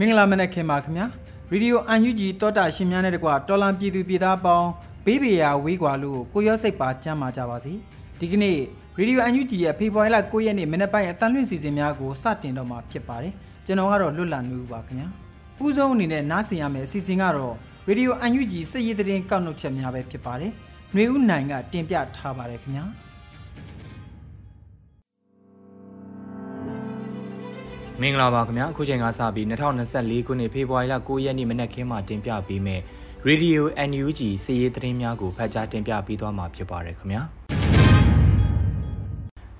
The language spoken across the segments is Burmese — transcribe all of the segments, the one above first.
မင်္ဂလာမနက်ခင်ပါခင်ဗျာရေဒီယိုအန်ယူဂျီတောတာရှင်များနဲ့တကွာတော်လန်ပြည်သူပြည်သားပေါင်းဘေးဘေရာဝေးကွာလို့ကိုရောစိတ်ပါကြမ်းမာကြပါစီဒီကနေ့ရေဒီယိုအန်ယူဂျီရဲ့ဖေဖော်ဝါရီလ9ရက်နေ့မနေ့ပိုင်းအတန်လွင့်စီစဉ်များကိုစတင်တော့မှာဖြစ်ပါတယ်ကျွန်တော်ကတော့လွတ်လပ်နေပါခင်ဗျာဥဆုံးအနေနဲ့နားဆင်ရမယ့်အစီအစဉ်ကတော့ရေဒီယိုအန်ယူဂျီစက်ရည်သတင်းကောက်နှုတ်ချက်များပဲဖြစ်ပါတယ်ຫນွေဦးနိုင်ကတင်ပြထားပါတယ်ခင်ဗျာ မင်္ဂလာပါခင်ဗျာအခုချိန်ကစပြီး2024ခုနှစ်ဖေဖော်ဝါရီလ9ရက်နေ့မနက်ခင်းမှာတင်ပြပေးမယ် Radio NUG စီးရီးသတင်းများကိုဖတ်ကြားတင်ပြပေးသွားမှာဖြစ်ပါတယ်ခင်ဗျာ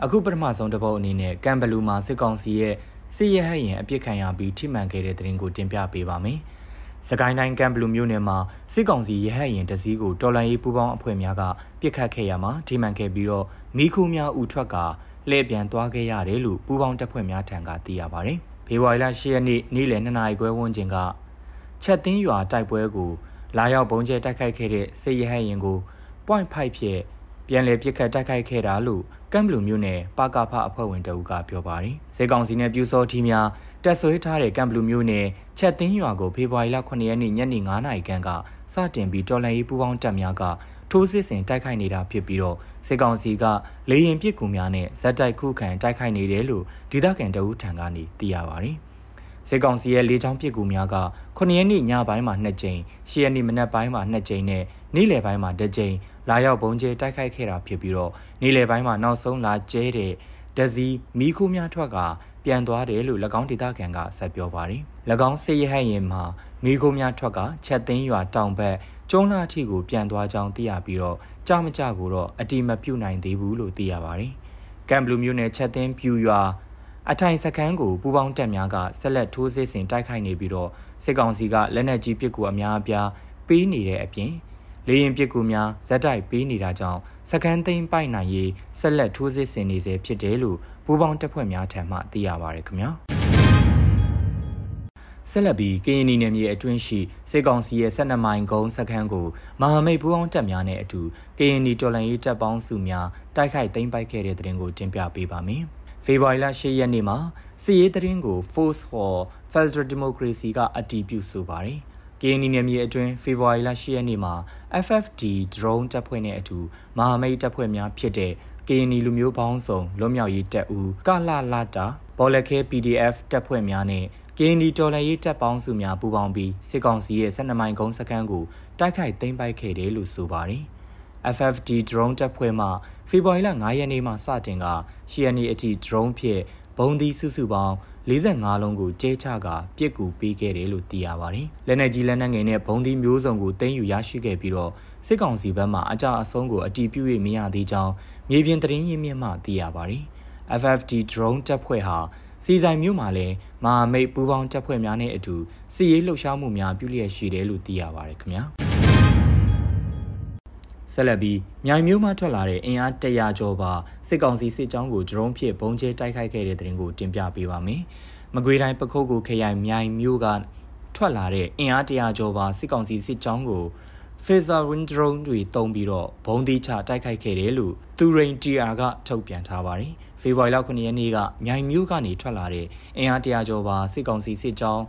အခုပထမဆုံးတစ်ပုတ်အနေနဲ့ကမ်ဘလူးမှာစစ်ကောင်စီရဲ့စစ်ရဲဟရင်အပြစ်ခံရပြီးထိမှန်ခဲ့တဲ့သတင်းကိုတင်ပြပေးပါမယ် စကိုင်းတိုင်းကမ်ဘလူးမြို့နယ်မှာစစ်ကောင်စီရဟတ်ရင်တစည်းကိုတော်လန်ရေးပူးပေါင်းအဖွဲ့များကပြစ်ခတ်ခဲ့ရမှာထိမှန်ခဲ့ပြီးတော့မိခိုးများဥထွက်ကလှည့်ပြန်သွားခဲ့ရတယ်လို့ပူးပေါင်းတပ်ဖွဲ့များထံကသိရပါတယ်။ဖေဖော်ဝါရီလ10ရက်နေ့နေ့လယ်2နာရီခွဲဝန်းကျင်ကချက်သိန်းရွာတိုက်ပွဲကိုလာရောက်ပုံကျဲတိုက်ခိုက်ခဲ့တဲ့စစ်ရဟတ်ရင်ကို point 5ဖြင့်ပြန်လည်ပစ်ခတ်တိုက်ခိုက်ခဲ့တာလို့ ကမ်ဘလူမြို့နယ်ပါကာဖအဖွဲ့ဝင်တအုပ်ကပြောပါတယ်။စေကောင်စီနဲ့ပြူစောထီများတက်ဆွဲထားတဲ့ကမ်ဘလူမျိုးနယ်ချက်သိန်းရွာကိုဖေဖော်ဝါရီလ9ရက်နေ့ညနေ9:00နာရီခန့်ကစတင်ပြီးတော်လှန်ရေးပူးပေါင်းတပ်များကထိုးစစ်ဆင်တိုက်ခိုက်နေတာဖြစ်ပြီးတော့စစ်ကောင်စီကလေရင်ပစ်ကူများနဲ့ဇက်တိုက်ခုခံတိုက်ခိုက်နေတယ်လို့ဒေသခံတအုပ်ထံကနေသိရပါတယ်။စစ်ကောင်စီရဲ့လေကြောင်းပစ်ကူများက9ရက်နေ့ညပိုင်းမှာ2ကြိမ်10ရက်နေ့မနက်ပိုင်းမှာ2ကြိမ်နဲ့နေ့လယ်ပိုင်းမှာ1ကြိမ် လာရောက်ပုံကျဲတိုက်ခိုက်ခဲ့တာဖြစ်ပြီးတော့နေ့လယ်ပိုင်းမှာနောက်ဆုံးလာကျဲတဲ့ဒဇီမီးခိုးများထွက်ကပြန်သွားတယ်လို့၎င်းဒေသခံကဆက်ပြောပါတယ်။၎င်းစစ်ရဟတ်ရင်မှာမီးခိုးများထွက်ကချက်သိန်းရွာတောင်ဘက်ကျုံးလာအထိကိုပြန်သွားကြောင်းသိရပြီးတော့ကြမကြကိုတော့အတိမပြုတ်နိုင်သေးဘူးလို့သိရပါတယ်။ကမ်ဘလူးမျိုးနယ်ချက်သိန်းပြူရွာအထိုင်စခန်းကိုပူပေါင်းတပ်များကဆက်လက်ထိုးစစ်ဆင်တိုက်ခိုက်နေပြီးတော့စစ်ကောင်စီကလက်နက်ကြီးပစ်ကူအများအပြားပေးနေတဲ့အပြင် လေရင်ပစ်ကူများဇက်တိုက်ပေးနေတာကြောင့်စကန်သိမ်းပိုက်နိုင်ရေးဆက်လက်ထိုးစစ်ဆင်နေစေဖြစ်တယ်လို့ပူပေါင်းတပ်ဖွဲ့များထံမှသိရပါရခင်ဗျာဆက်လက်ပြီးကရင်နီနယ်မြေအတွင်းရှိစေကောင်စီရဲ့12မိုင်ကုန်းစခန်းကိုမဟာမိတ်ပူးပေါင်းတပ်များနဲ့အတူကရင်နီတော်လှန်ရေးတပ်ပေါင်းစုများတိုက်ခိုက်သိမ်းပိုက်ခဲ့တဲ့တဲ့ရင်ကိုတင်ပြပေးပါမယ်။ဖေဖော်ဝါရီလ10ရက်နေ့မှာစစ်ရေးတရင်ကို Force for Federal Democracy ကအတည်ပြုဆိုပါတယ်။ KNY နယ်မြေအတွင်းဖေဖော်ဝါရီလ10ရက်နေ့မှာ FFD drone တပ်ဖွဲ့နဲ့အတူမဟာမိတ်တပ်ဖွဲ့များဖြစ်တဲ့ KNY လူမျိုးပေါင်းစုံလွတ်မြောက်ရေးတပ်ဦးကလလာတာဘော်လက်ခဲ PDF တပ်ဖွဲ့များနဲ့ KND တော်လှန်ရေးတပ်ပေါင်းစုများပူးပေါင်းပြီးစစ်ကောင်စီရဲ့12မိုင်ကုန်းစခန်းကိုတိုက်ခိုက်သိမ်းပိုက်ခဲ့တယ်လို့ဆိုပါတယ်။ FFD drone တပ်ဖွဲ့မှဖေဖော်ဝါရီလ9ရက်နေ့မှစတင်ကရှီယနီအထိ drone ဖြင့်ဘုံသီးစုစုပေါင်း 45လုံးကိုကျဲချကပြစ်ကူပေးခဲ့တယ်လို့သိရပါတယ်။လက်နက်ကြီးလက်နက်ငယ်နဲ့ဘုံသီးမျိုးစုံကိုတင်ယူရရှိခဲ့ပြီးတော့စစ်ကောင်စီဘက်မှအကြအဆုံးကိုအတီးပြု၍မရသေးကြောင်းမြေပြင်သတင်းရင်းမြစ်မှသိရပါတယ်။ FFD drone တပ်ဖွဲ့ဟာစီဆိုင်မြို့မှာလည်းမဟာမိတ်ပူးပေါင်းတပ်ဖွဲ့များနဲ့အတူစစ်ရေးလှုပ်ရှားမှုများပြုလျက်ရှိတယ်လို့သိရပါတယ်ခင်ဗျာ ဆက်လက်ပြီးမြိုင်မျိုးမှထွက်လာတဲ့အင်အားတရာကျော်ပါစစ်ကောင်စီစစ်ကြောင်းကိုဒရုန်းဖြင့်ပုံကျဲတိုက်ခိုက်ခဲ့တဲ့တဲ့ရင်ကိုတင်ပြပေးပါမယ်။မကွေးတိုင်းပခုတ်ကိုခရိုင်မြိုင်မျိုးကထွက်လာတဲ့အင်အားတရာကျော်ပါစစ်ကောင်စီစစ်ကြောင်းကို Phaser Wind Drone တွေတုံးပြီးတော့ဘုံသီးချတိုက်ခိုက်ခဲ့တယ်လို့သူရိန် TR ကထုတ်ပြန်ထားပါတယ်။ဖေဖော်ဝါရီလ9ရက်နေ့ကမြိုင်မြို့ကနေထွက်လာတဲ့အင်အားတရာကျော်ပါစစ်ကောင်စီစစ်ကြောင်း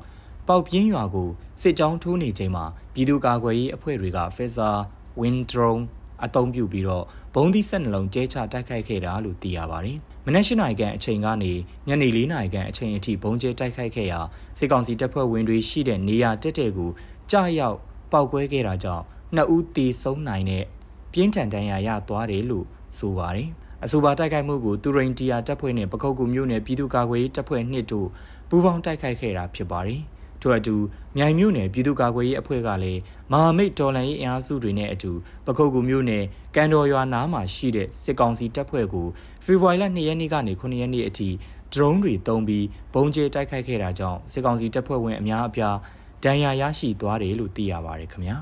ပေါက်ပြင်းရွာကိုစစ်ကြောင်းထိုးနေချိန်မှာပြည်သူ့ကာကွယ်ရေးအဖွဲ့တွေက Phaser Wind Drone အသုံးပြုပြီးတော့ဘုံသီးဆက်နှလုံးကျဲချတိုက်ခိုက်ခဲ့တာလို့သိရပါတယ်။မနက်၈နာရီခန့်အချိန်ကနေညနေ၄နာရီခန့်အချိန်အထိဘုံကျဲတိုက်ခိုက်ခဲ့ရာစစ်ကောင်စီတပ်ဖွဲ့ဝင်တွေရှိတဲ့နေရာတက်တဲ့ကိုကြာရောက်ပောက်ကွဲခဲ့တာကြောင့်နှစ်ဦးသေဆုံးနိုင်တဲ့ပြင်းထန်ဒဏ်ရာရသွားတယ်လို့ဆိုပါတယ်။အဆိုပါတိုက်ခိုက်မှုကိုတူရိန်တီယာတပ်ဖွဲ့နဲ့ပခုတ်ကူမြို့နယ်ပြည်သူ့ကာကွယ်ရေးတပ်ဖွဲ့နှစ်တို့ပူးပေါင်းတိုက်ခိုက်ခဲ့တာဖြစ်ပါတယ်။ ထို့အတူမြိုင်မြို့နယ်ပြည်သူ့ကာကွယ်ရေးအဖွဲ့ကလည်းမဟာမိတ်တော်လှန်ရေးအင်အားစုတွေနဲ့အတူပခုတ်ကူမြို့နယ်ကန်တော်ရွာနားမှာရှိတဲ့စစ်ကောင်စီတပ်ဖွဲ့ကိုဖေဖော်ဝါရီလ2ရက်နေ့ကနေ9ရက်နေ့အထိဒရုန်းတွေတုံးပြီးဘုံကျဲတိုက်ခိုက်ခဲ့တာကြောင့်စစ်ကောင်စီတပ်ဖွဲ့ဝင်အများအပြားဒဏ်ရာရရှိသွားတယ်လို့သိရပါတယ်ခင်ဗျာ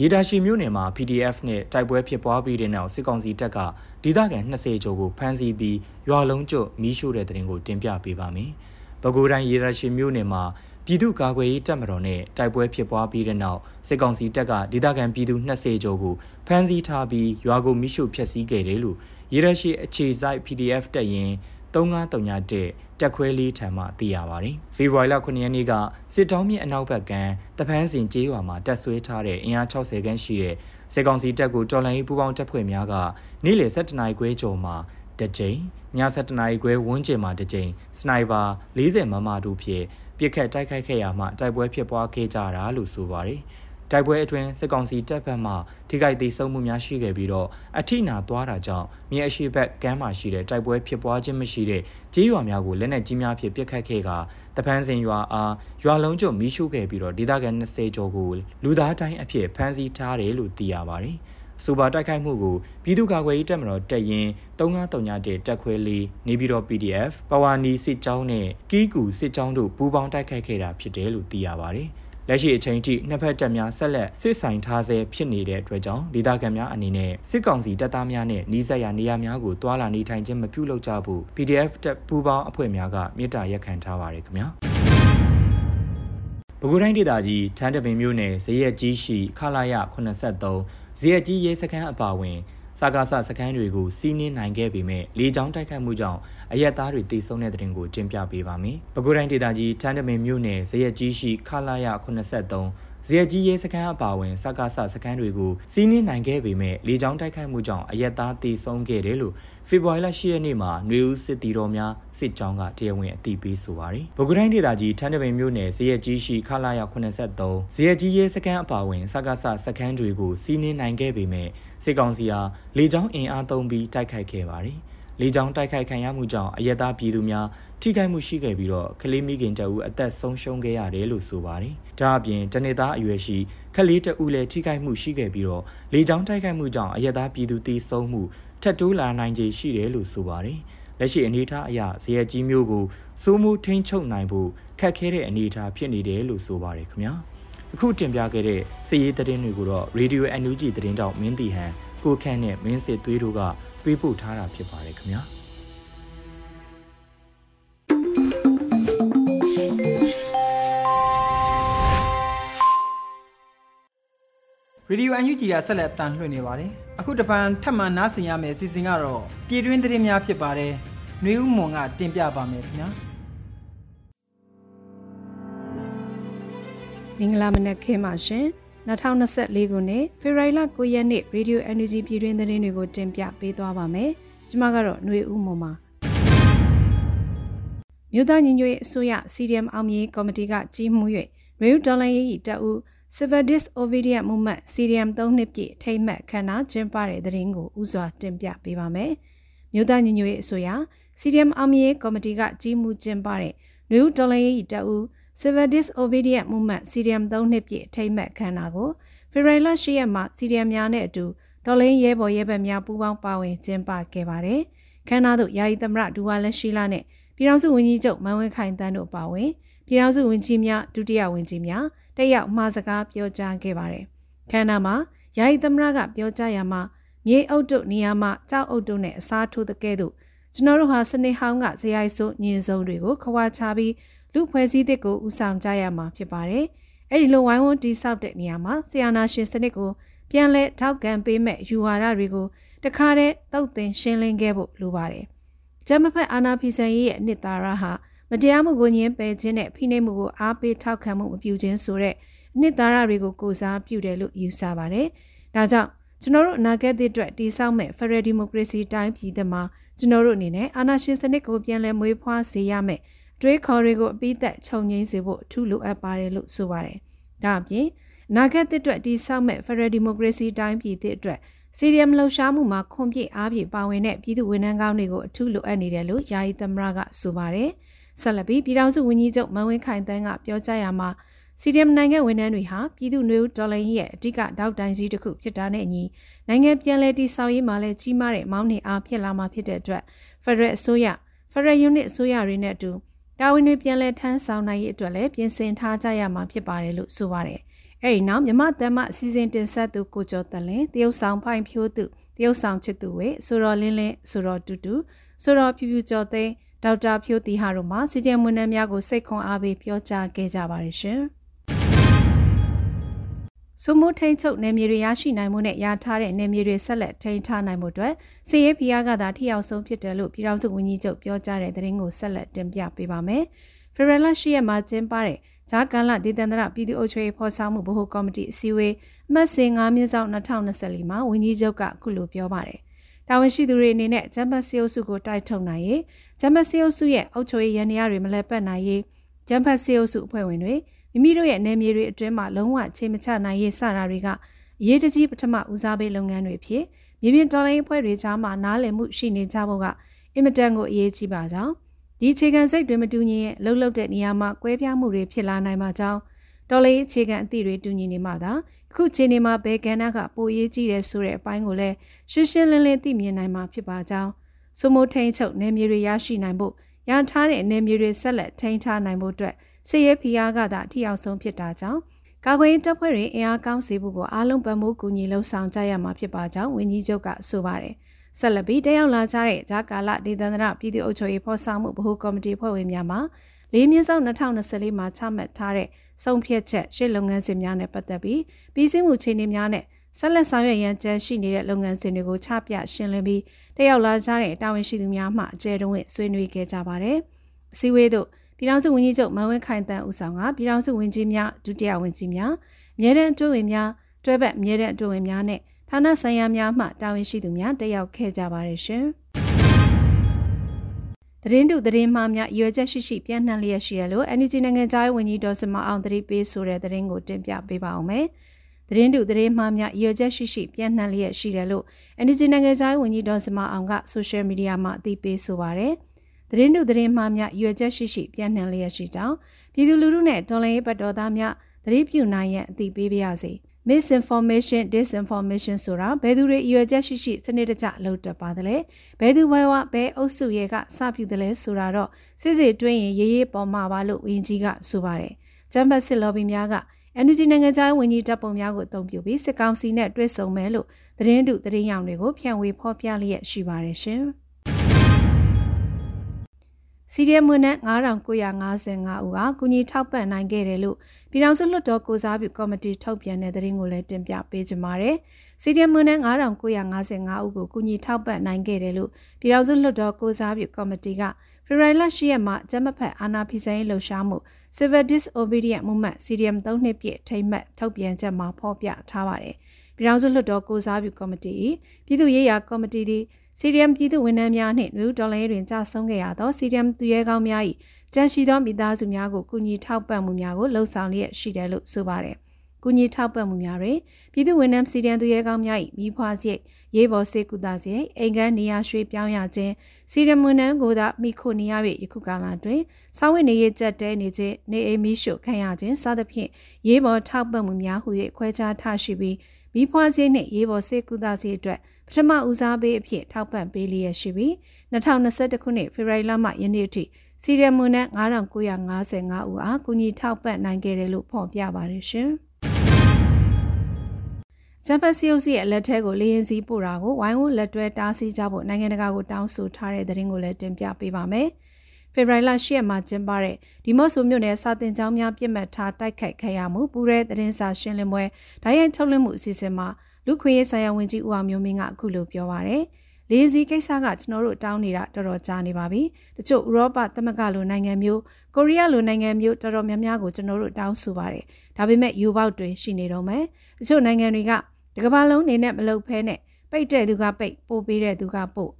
ရေဒါရှိမြို့နယ်မှာ PDF နဲ့တိုက်ပွဲဖြစ်ပွားပြီးတဲ့နောက်စစ်ကောင်စီတပ်ကဒေသခံ20ကျော်ကိုဖမ်းဆီးပြီးရွာလုံးကျွတ်မီးရှို့တဲ့တဲ့ရင်ကိုတင်ပြပေးပါမယ်။ ပဲခူးတိုင်းရေရရှိမြို့နယ်မှာပြည်သူ့ကာကွယ်ရေးတပ်မတော်နဲ့တိုက်ပွဲဖြစ်ပွားပြီးတဲ့နောက်စစ်ကောင်စီတပ်ကဒေသခံပြည်သူ20ကျော်ကိုဖမ်းဆီးထားပြီးရွာကိုမိရှုဖျက်ဆီးခဲ့တယ်လို့ရေရရှိအခြေစိုက် PDF တပ်ရင်း3931တက်ခွဲလေးထံမှသိရပါတယ်။ဖေဖော်ဝါရီလ9ရက်နေ့ကစစ်တောင်းမြစ်အနောက်ဘက်ကတပန်းစင်ကျေးရွာမှာတက်ဆွဲထားတဲ့အင်အား60ခန်းရှိတဲ့စစ်ကောင်စီတပ်ကိုတော်လှန်ရေးပူးပေါင်းတပ်ဖွဲ့များကနေ့လယ်7:00နာရီခွဲကျော်မှာတစ်ကြိမ်ည 7:00နာရီခွဲဝန်းကျင်မှာတစ်ကြိမ်စနိုက်ပါ40မမတို့ဖြင့်ပြစ်ခတ်တိုက်ခိုက်ခဲ့ရမှတိုက်ပွဲဖြစ်ပွားခဲ့ကြတာလို့ဆိုပါတယ်။တိုက်ပွဲအတွင်းစစ်ကောင်စီတပ်ဖက်မှထိခိုက်ဒေဆုံးမှုများရှိခဲ့ပြီးတော့အထိနာသွားတာကြောင့်မြေအရှိဘက်ကမ်းမှာရှိတဲ့တိုက်ပွဲဖြစ်ပွားခြင်းမရှိတဲ့ကြေးရွာများကိုလက်နက်ကြီးများဖြင့်ပစ်ခတ်ခဲ့ကတပန်းစင်ရွာအားရွာလုံးကျွတ်မီးရှို့ခဲ့ပြီးတော့ဒေသခံ20ကျော်ကိုလူသားတိုင်းအဖြစ်ဖမ်းဆီးထားတယ်လို့သိရပါတယ်။ စူပါတိုက်ခိုက်မှုကိုပြည်သူ့ကာကွယ်ရေးတပ်မတော်တပ်ရင်း3931တက်ခွဲလေးနေပြည်တော် PDF ပဝါနီစစ်ကြောင်းနဲ့ကီးကူစစ်ကြောင်းတို့ပူးပေါင်းတိုက်ခိုက်ခဲ့တာဖြစ်တယ်လို့သိရပါတယ်။လက်ရှိအချိန်ထိနှစ်ဖက်တပ်များဆက်လက်စစ်ဆိုင်ထားဆဲဖြစ်နေတဲ့အတွက်ကြောင့်ဒေသခံများအနေနဲ့စစ်ကောင်စီတပ်သားများနဲ့နှီးစက်ရနေရာများကိုတွာလာနေထိုင်ခြင်းမပြုလုပ်ကြဘူး PDF တပ်ပူးပေါင်းအဖွဲ့များကမြေတားရက်ခံထားပါတယ်ခင်ဗျာ။ပဲခူးတိုင်းဒေသကြီးထန်းတပင်မြို့နယ်ဇရက်ကြီးရှိခလာရ83 ဇရက်ကြီးရဲစခန်းအပါအဝင်စကားဆစခန်းတွေကိုစီးနင်းနိုင်ခဲ့ပေမဲ့လေကြောင်းတိုက်ခိုက်မှုကြောင့်အရက်သားတွေတိစုံတဲ့တဲ့တင်ကိုတင်ပြပေးပါမယ်။ပဲခူးတိုင်းဒေသကြီးထန်းတမင်မြို့နယ်ဇရက်ကြီးရှိခလာရ83 ဇရက်ကြီးရဲစခန်းအပါအဝင်စကားဆစခန်းတွေကိုစီးနင်းနိုင်ခဲ့ပေမဲ့လေကြောင်းတိုက်ခိုက်မှုကြောင့်အရက်သားတိစုံခဲ့တယ်လို့ဖေဖော်ဝါရီလ10ရက်နေ့မှာຫນွေဦးစစ်တီတော်များစစ်ကြောင်းကတရားဝင်အသိပေးဆိုပါတယ်။ပဲခူးတိုင်းဒေသကြီးထန်းတပင်မြို့နယ်ဇရက်ကြီးရှိခလာရ83ဇရက်ကြီးရဲစခန်းအပါအဝင်စကားဆစခန်းတွေကိုစီးနင်းနိုင်ခဲ့ပေမဲ့စစ်ကောင်စီဟာလေကြောင်းအင်အားသုံးပြီးတိုက်ခိုက်ခဲ့ပါတယ်။ လေကြောင်းတိုက်ခိုက်ခံရမှုကြောင့်အရက်သားပြည်သူများထိခိုက်မှုရှိခဲ့ပြီးတော့ကလေးမိခင်တအူအသက်ဆုံးရှုံးခဲ့ရတယ်လို့ဆိုပါတယ်။ဒါအပြင်တနေသားအရွယ်ရှိကလေးတအူလည်းထိခိုက်မှုရှိခဲ့ပြီးတော့လေကြောင်းတိုက်ခိုက်မှုကြောင့်အရက်သားပြည်သူသေဆုံးမှုထပ်တိုးလာနိုင်ခြေရှိတယ်လို့ဆိုပါတယ်။လက်ရှိအနေအထားအရဇေယျကြီးမျိုးကိုစိုးမိုးထိန်းချုပ်နိုင်ဖို့ခက်ခဲတဲ့အနေအထားဖြစ်နေတယ်လို့ဆိုပါတယ်ခင်ဗျာ။အခုတင်ပြခဲ့တဲ့စည်ရေးသတင်းတွေကိုတော့ Radio NUG သတင်းတောက်မင်းတီဟန်ကိုခန့်နဲ့မင်းစစ်သွေးတို့က ပေးပို့ထားတာဖြစ်ပါတယ်ခင်ဗျာရေဒီယိုအန်ယူဂျီကဆက်လက်တန်လှည့်နေပါတယ်အခုတပန်ထပ်မံနားဆင်ရမယ့်အစီအစဉ်ကတော့ပြည်တွင်းသတင်းများဖြစ်ပါတယ်နှွေဦးမွန်ကတင်ပြပါမယ်ခင်ဗျာမင်္ဂလာမနက်ခင်းပါရှင် 2024ခုနှစ်ဖေဖော်ဝါရီလ9ရက်နေ့ Radio Energy ပြည်တွင်းသတင်းတွေကိုတင်ပြပေးသွားပါမယ်။ကျွန်မကတော့ຫນွေဦးမွန်ပါ။မြို့သားညီညွတ်ရေးအစိုးရ CDM အောင်မြေကော်မတီကကြီးမှု၍ရေယူဒေါ်လာရေးတပ်ဦး Civil Disobedience Movement CDM 3နှစ်ပြည့်ထိမ့်မှတ်ခမ်းနားကျင်းပတဲ့သတင်းကိုဥစွာတင်ပြပေးပါမယ်။မြို့သားညီညွတ်ရေးအစိုးရ CDM အောင်မြေကော်မတီကကြီးမှုကျင်းပတဲ့ရေယူဒေါ်လာရေးတပ်ဦး Civil Disobedience Movement CDM 3နှစ်ပြည့်ထိမ့်မှတ်ခမ်းနားကိုဖေဖော်ဝါရီလ10ရက်မှာ CDM များနဲ့အတူတော်လင်းရဲဘော်ရဲဘက်များပူးပေါင်းပါဝင်ကျင်းပခဲ့ပါတယ်။ခမ်းနားသို့ယာယီသမရဒူဝါလက်ရှိလာနဲ့ပြည်ထောင်စုဝန်ကြီးချုပ်မန်ဝင်းခိုင်တန်းတို့ပါဝင်ပြည်ထောင်စုဝန်ကြီးများဒုတိယဝန်ကြီးများတက်ရောက်မှာစကားပြောကြားခဲ့ပါတယ်။ခမ်းနားမှာယာယီသမရကပြောကြားရမှာမြေအုပ်တို့နေရာမှာကြောက်အုပ်တို့နဲ့အစားထိုးတဲ့ကဲ့သို့ကျွန်တော်တို့ဟာစနေဟောင်းကဇယိုက်ဆိုးညင်စုံတွေကိုခွာချပြီး လူဖွဲ့စည်းသစ်ကိုဦးဆောင်ကြရမှာဖြစ်ပါတယ်။အဲ့ဒီလိုဝိုင်းဝန်းတိဆောက်တဲ့နေရာမှာဆီယနာရှင်စနစ်ကိုပြန်လဲထောက်ကန်ပေးမဲ့ယူဝါဒတွေကိုတခါတည်းတုတ်တင်ရှင်းလင်းခဲ့ဖို့လိုပါတယ်။ဂျမဖက်အာနာဖီဆန်ရဲ့အနှစ်သာရဟာမတရားမှုကိုညှင်းပယ်ခြင်းနဲ့ဖိနှိပ်မှုကိုအားပေးထောက်ခံမှုမပြုခြင်းဆိုတဲ့အနှစ်သာရတွေကိုကိုစားပြုတယ်လို့ယူဆပါတယ်။ဒါကြောင့်ကျွန်တော်တို့အနာဂတ်သစ်အတွက်တည်ဆောက်မဲ့ Federal Democracy တိုင်းပြည်သစ်မှာကျွန်တော်တို့အနေနဲ့အာဏာရှင်စနစ်ကိုပြန်လည်မွေးဖွားစေရမယ်။ တွေးခေါ်တွေကိုအပိသက်ခြုံငိမ့်စေဖို့အထူးလိုအပ်ပါတယ်လို့ဆိုပါတယ်။ဒါအပြင်အနာဂတ်သစ်အတွက်တည်ဆောက်မဲ့ Federal Democracy တိုင်းပြည်သစ်အတွက်စီရီယမ်လှုပ်ရှားမှုမှာခွန်ပြည့်အားပြည့်ပါဝင်တဲ့ပြည်သူဝန်ထမ်းကောင်းတွေကိုအထူးလိုအပ်နေတယ်လို့ယာယီသမရကဆိုပါတယ်။ဆက်လက်ပြီးပြည်ထောင်စုဝန်ကြီးချုပ်မန်ဝင်းခိုင်တန်းကပြောကြားရမှာစီရီယမ်နိုင်ငံဝန်ထမ်းတွေဟာပြည်သူ့နေဦးဒေါ်လာရဲ့အဓိကတောက်တိုင်ကြီးတစ်ခုဖြစ်တာနဲ့အညီနိုင်ငံပြန်လည်တည်ဆောက်ရေးမှာလည်းကြီးမားတဲ့မောင်းနှင်အားဖြစ်လာမှာဖြစ်တဲ့အတွက်ဖက်ဒရယ်အစိုးရဖက်ဒရယ်ယူနစ်အစိုးရတွေနဲ့အတူ တာဝန်တွေပြန်လည်ထမ်းဆောင်နိုင်ရေးအတွက်လည်းပြင်ဆင်ထားကြရမှာဖြစ်ပါတယ်လို့ဆိုပါတယ်။အဲဒီနောက်မြမတမ်းမအစည်းအဝေးတင်ဆက်သူကိုကျော်တလင်တရုတ်ဆောင်ဖိုင်ဖြိုးသူတရုတ်ဆောင်ချစ်သူဝေဆိုတော်လင်းလင်းဆိုတော်တူတူဆိုတော်ဖြူဖြူကျော်သိန်းဒေါက်တာဖြိုးတီဟာတို့မှစီတီမွန်းနှမ်းများကိုစိတ်ခွန်အားပေးပြောကြားခဲ့ကြပါတယ်ရှင်။ စုမိုးထိန်ချုပ်နယ်မြေတွေရရှိနိုင်မှုနဲ့ရထားတဲ့နယ်မြေတွေဆက်လက်ထိန်းထားနိုင်မှုအတွက်စီရေးဖီယာကသာထိရောက်ဆုံးဖြစ်တယ်လို့ပြည်ထောင်စုဝန်ကြီးချုပ်ပြောကြားတဲ့သတင်းကိုဆက်လက်တင်ပြပေးပါမယ်။ဖေဖော်ဝါရီလ10ရက်မှာကျင်းပတဲ့ဂျာကန်လဒေသန္တရပြည်သူ့အုပ်ချုပ်ရေးဖော်ဆောင်မှုဗဟိုကော်မတီအစည်းအဝေးအမှတ်စဉ်9မြင်းဆောင်2024မှာဝန်ကြီးချုပ်ကအခုလိုပြောပါတယ်။တာဝန်ရှိသူတွေအနေနဲ့ဂျမ်ဘတ်စီအုပ်စုကိုတိုက်ထုတ်နိုင်ရေးဂျမ်ဘတ်စီအုပ်စုရဲ့အုပ်ချုပ်ရေးရန်ရာတွေမလဲပတ်နိုင်ရေးဂျမ်ဘတ်စီအုပ်စုအဖွဲ့ဝင်တွေ မိမိတို့ရဲ့နယ်မြေတွေအတွင်းမှာလုံးဝခြေမချနိုင်ရေးစတာတွေကအရေးတကြီးပထမဦးစားပေးလုပ်ငန်းတွေဖြစ်မြေပြင်တော်လိုင်းအဖွဲ့တွေကြားမှာနားလည်မှုရှိနေကြဖို့ကအင်မတန်ကိုအရေးကြီးပါကြောင်းဒီအခြေခံစိတ်တွေမတူညီရဲ့လှုပ်လှုပ်တဲ့နေရာမှာကွဲပြားမှုတွေဖြစ်လာနိုင်မှာကြောင်းတော်လေးအခြေခံအသည့်တွေတူညီနေမှသာအခုချိန်နေမှာဘယ်ကဏ္ဍကပိုရေးကြီးတယ်ဆိုတဲ့အပိုင်းကိုလည်းရှင်းရှင်းလင်းလင်းသိမြင်နိုင်မှာဖြစ်ပါကြောင်းစုမိုးထိန်ချုပ်နယ်မြေတွေရရှိနိုင်ဖို့ရန်ထားတဲ့နယ်မြေတွေဆက်လက်ထိန်းထားနိုင်ဖို့အတွက် စစ်ရေးဖိအားကသာအထီအောင်ဆုံးဖြစ်တာကြောင့်ကာကွယ်ရေးတပ်ဖွဲ့တွေအင်အားကောင်းစေဖို့ကိုအားလုံးပံ့ပိုးကူညီလှုံ့ဆော်ကြရမှာဖြစ်ပါကြောင်းဝန်ကြီးချုပ်ကဆိုပါတယ်။ဆက်လက်ပြီးတက်ရောက်လာကြတဲ့ဂျာကာလဒေသန္တရပြည်သူ့အုပ်ချုပ်ရေးဖော်ဆောင်မှုဗဟိုကော်မတီဖွဲ့ဝင်များမှလေးမြင့်ဆောင်2024မှာချမှတ်ထားတဲ့ဆုံးဖြတ်ချက်ရှေ့လုပ်ငန်းစဉ်များနဲ့ပတ်သက်ပြီးပြည်စည်းမှုခြေနေများနဲ့ဆက်လက်ဆောင်ရွက်ရန်ကြံရှိနေတဲ့လုပ်ငန်းစဉ်တွေကိုချပြရှင်းလင်းပြီးတက်ရောက်လာကြတဲ့တာဝန်ရှိသူများမှအကျယ်တုံးဆွေးနွေးခဲ့ကြပါတယ်။အစည်းအဝေးသို့ ပြည်ထောင်စုဝန်ကြီးချုပ်မန်ဝင်းခိုင်တန်းဦးဆောင်ကပြည်ထောင်စုဝန်ကြီးများဒုတိယဝန်ကြီးများအမြဲတမ်းအတွင်းဝင်များတွဲဘက်အမြဲတမ်းအတွင်းဝင်များနဲ့ဌာနဆိုင်ရာများမှတာဝန်ရှိသူများတက်ရောက်ခဲ့ကြပါတယ်ရှင်။သတင်းတုသတင်းမှားများရွေချက်ရှိရှိပြန့်နှံ့လျက်ရှိရလို့ NUG နိုင်ငံသားဝန်ကြီးဒေါ်စမအောင်သတိပေးဆိုတဲ့သတင်းကိုတင်ပြပေးပါအောင်မယ်။သတင်းတုသတင်းမှားများရွေချက်ရှိရှိပြန့်နှံ့လျက်ရှိတယ်လို့ NUG နိုင်ငံသားဝန်ကြီးဒေါ်စမအောင်ကဆိုရှယ်မီဒီယာမှာအသိပေးဆိုပါရယ်။ သတင်းတို့သတင်းမှားများရွယ်ချက်ရှိရှိပြန့်နှံ့လျက်ရှိကြောင်းပြည်သူလူထုနဲ့တော်လှန်ရေးပတ်တော်သားများသတိပြုနိုင်ရန်အသိပေးပါရစေ misinformation disinformation ဆိုတာဘယ်သူတွေရွယ်ချက်ရှိရှိစနစ်တကျလုပ်တတ်ပါသလဲဘယ်သူဘယ်ဝဘယ်အုပ်စုရဲ့ကစပြုတယ်လဲဆိုတာတော့စစ်စစ်တွင်းရင်ရေးရေးပေါ်မှာပါလို့ဝင်းကြီးကဆိုပါတယ်ဂျမ်ဘတ်စစ်လော်ဘီများက energy နိုင်ငံခြားဝန်ကြီးတပ်ပုံများကိုအသုံးပြုပြီးစစ်ကောင်စီနဲ့တွဲဆုံမယ်လို့သတင်းတုသတင်းရောင်တွေကိုဖြန့်ဝေဖော်ပြလျက်ရှိပါတယ်ရှင်။ စီရီယမ်ဝန်ထမ်း9955ဦးကကုညီထောက်ပံ့နိုင်ခဲ့တယ်လို့ပြည်ထောင်စုလွှတ်တော်ကိုစားပြုကော်မတီထုတ်ပြန်တဲ့သတင်းကိုလည်းတင်ပြပေးကြပါမယ်။စီရီယမ်ဝန်ထမ်း9955ဦးကိုကုညီထောက်ပံ့နိုင်ခဲ့တယ်လို့ပြည်ထောင်စုလွှတ်တော်ကိုစားပြုကော်မတီကဖေဖော်ဝါရီလ10ရက်မှာကျမဖက်အာနာဖီဆိုင်လှုပ်ရှားမှု Civil Disobedience Movement CDM 3နှစ်ပြည့်ထိမ့်မှတ်ထုတ်ပြန်ချက်မှာဖော်ပြထားပါတယ်။ပြည်ထောင်စုလွှတ်တော်ကိုစားပြုကော်မတီပြည်သူ့ရေးရာကော်မတီသည် စီရီယမ်ပြည်သူဝန်ထမ်းများနှင့်နယူးဒေါ်လာတွင်ကြာဆုံးခဲ့ရသောစီရီယမ်သူရဲကောင်းများ၏ကြန့်ရှိသောမိသားစုများကိုကူညီထောက်ပံ့မှုများကိုလှုံ့ဆော်လျက်ရှိတယ်လို့ဆိုပါတယ်။ကူညီထောက်ပံ့မှုများတွင်ပြည်သူဝန်ထမ်းစီရီယမ်သူရဲကောင်းများ၏မိဖွားစရိတ်ရေးပေါ်စေကူတာစရိတ်အိမ်ကန်းနေရာရွှေ့ပြောင်းရခြင်းစီရီယမ်ဝန်ထမ်းကိုသာမိခိုနေရ၍ယခုကာလတွင်စောင်းဝင်နေရကြက်တဲနေခြင်းနေအိမ်မိရှုခံရခြင်းစသဖြင့်ရေးပေါ်ထောက်ပံ့မှုများဟု၍ခွဲခြားထားရှိပြီးမိဖွားစရိတ်နှင့်ရေးပေါ်စေကူတာစရိတ်အတွက် ထမဦးစားပေးအဖြစ်ထောက်ပံ့ပေးလျက်ရှိပြီး2021ခုနှစ်ဖေဖော်ဝါရီလမှယနေ့အထိစီရီယမ်မွန်နဲ့9955ဦးအားကူညီထောက်ပံ့နိုင်ခဲ့တယ်လို့ဖော်ပြပါတယ်ရှင်။ဂျပန်စီအုပ်စုရဲ့လက်ထဲကိုလေရင်စီပို့တာကိုဝိုင်းဝန်းလက်တွဲတားဆီးကြဖို့နိုင်ငံတကာကိုတောင်းဆိုထားတဲ့သတင်းကိုလည်းတင်ပြပေးပါမယ်။ဖေဖော်ဝါရီလ10ရက်မှာကျင်းပတဲ့ဒီမော့ဆိုမြို့နယ်စာတင်ကျောင်းများပြစ်မှတ်ထားတိုက်ခိုက်ခံရမှုပူရဲသတင်းစာရှင်းလင်းပွဲဒိုင်းရိုက်ထုတ်လွှင့်မှုအစီအစဉ်မှာ လူခွေရေးဆိုင်ရာဝန်ကြီးဦးအောင်မျိုးမင်းကအခုလိုပြောပါရယ်လေးစီကိစ္စကကျွန်တော်တို့တောင်းနေတာတော်တော်ကြာနေပါပြီတချို့ဥရောပသမဂ္ဂလိုနိုင်ငံမျိုးကိုရီးယားလိုနိုင်ငံမျိုးတော်တော်များများကိုကျွန်တော်တို့တောင်းဆိုပါတယ်ဒါပေမဲ့ယူပေါက်တွေရှိနေတော့မယ်တချို့နိုင်ငံတွေကဒီကဘာလုံးနေနဲ့မလုပ်ဖဲနဲ့ပိတ်တဲ့သူကပိတ်ပို့ပေးတဲ့သူကပို့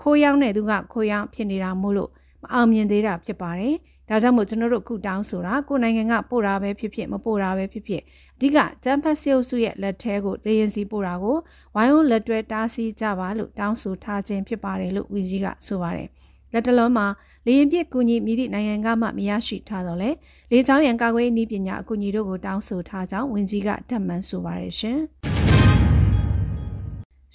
ခိုးရောက်တဲ့သူကခိုးရောက်ဖြစ်နေတာမို့လို့မအောင်မြင်သေးတာဖြစ်ပါတယ် ဒါကြောင့်မို့ကျွန်တော်တို့ခုတောင်းဆိုတာကိုနိုင်ငံကပို့တာပဲဖြစ်ဖြစ်မပို့တာပဲဖြစ်ဖြစ်အဓိကကျန်းဖတ်စီအုပ်စုရဲ့လက်ထဲကိုလေရင်စီပို့တာကိုဝိုင်းဝန်းလက်တွဲတားဆီးကြပါလို့တောင်းဆိုထားခြင်းဖြစ်ပါတယ်လို့ဝန်ကြီးကဆိုပါတယ်လက်တလုံးမှာလေရင်ပြစ်ကူညီမိသည့်နိုင်ငံကမှမရရှိထားတော့လေလေချောင်းရန်ကာကွယ်နည်းပညာအကူအညီတို့ကိုတောင်းဆိုထားကြောင်းဝန်ကြီးကထပ်မံဆိုပါတယ်ရှင်။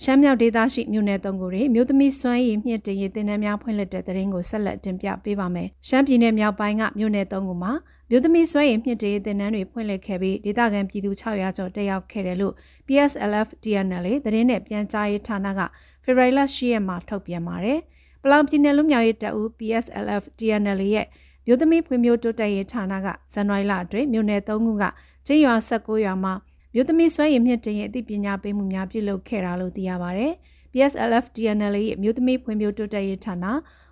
ရှမ်းမြောက်ဒေသရှိမြို့နယ်သုံးခုတွေမြို့သမီးစွမ်းရည်မြင့်တင်ရည်တင်နန်းများဖွင့်လှစ်တဲ့တဲ့ရင်ကိုဆက်လက်တင်ပြပေးပါမယ်။ရှမ်းပြည်နယ်မြောက်ပိုင်းကမြို့နယ်သုံးခုမှာမြို့သမီးစွမ်းရည်မြင့်တင်ရည်တင်နန်းတွေဖွင့်လှစ်ခဲ့ပြီးဒေသခံပြည်သူ600ကျော်တက်ရောက်ခဲ့တယ်လို့ PSLF DNL သတင်းနဲ့ပြန်ကြားရေးဌာနကဖေဖော်ဝါရီလ10ရက်မှာထုတ်ပြန်ပါတယ်။ပလောင်ပြည်နယ်လူမျိုးရေးတပ်ဦး PSLF DNL ရဲ့မြို့သမီးဖွံ့ဖြိုးတိုးတက်ရေးဌာနကဇန်နဝါရီလအတွင်းမြို့နယ်သုံးခုကကျင်းရွာ16ရွာမှာ မြို့သမီးစွမ်းရည်မြင့်တင်ရဲ့အသိပညာပေးမှုများပြုလုပ်ခဲ့တာလို့သိရပါဗျ။ PSLF DNL ရဲ့မြို့သမီးဖွံ့ဖြိုးတိုးတက်ရေးဌာန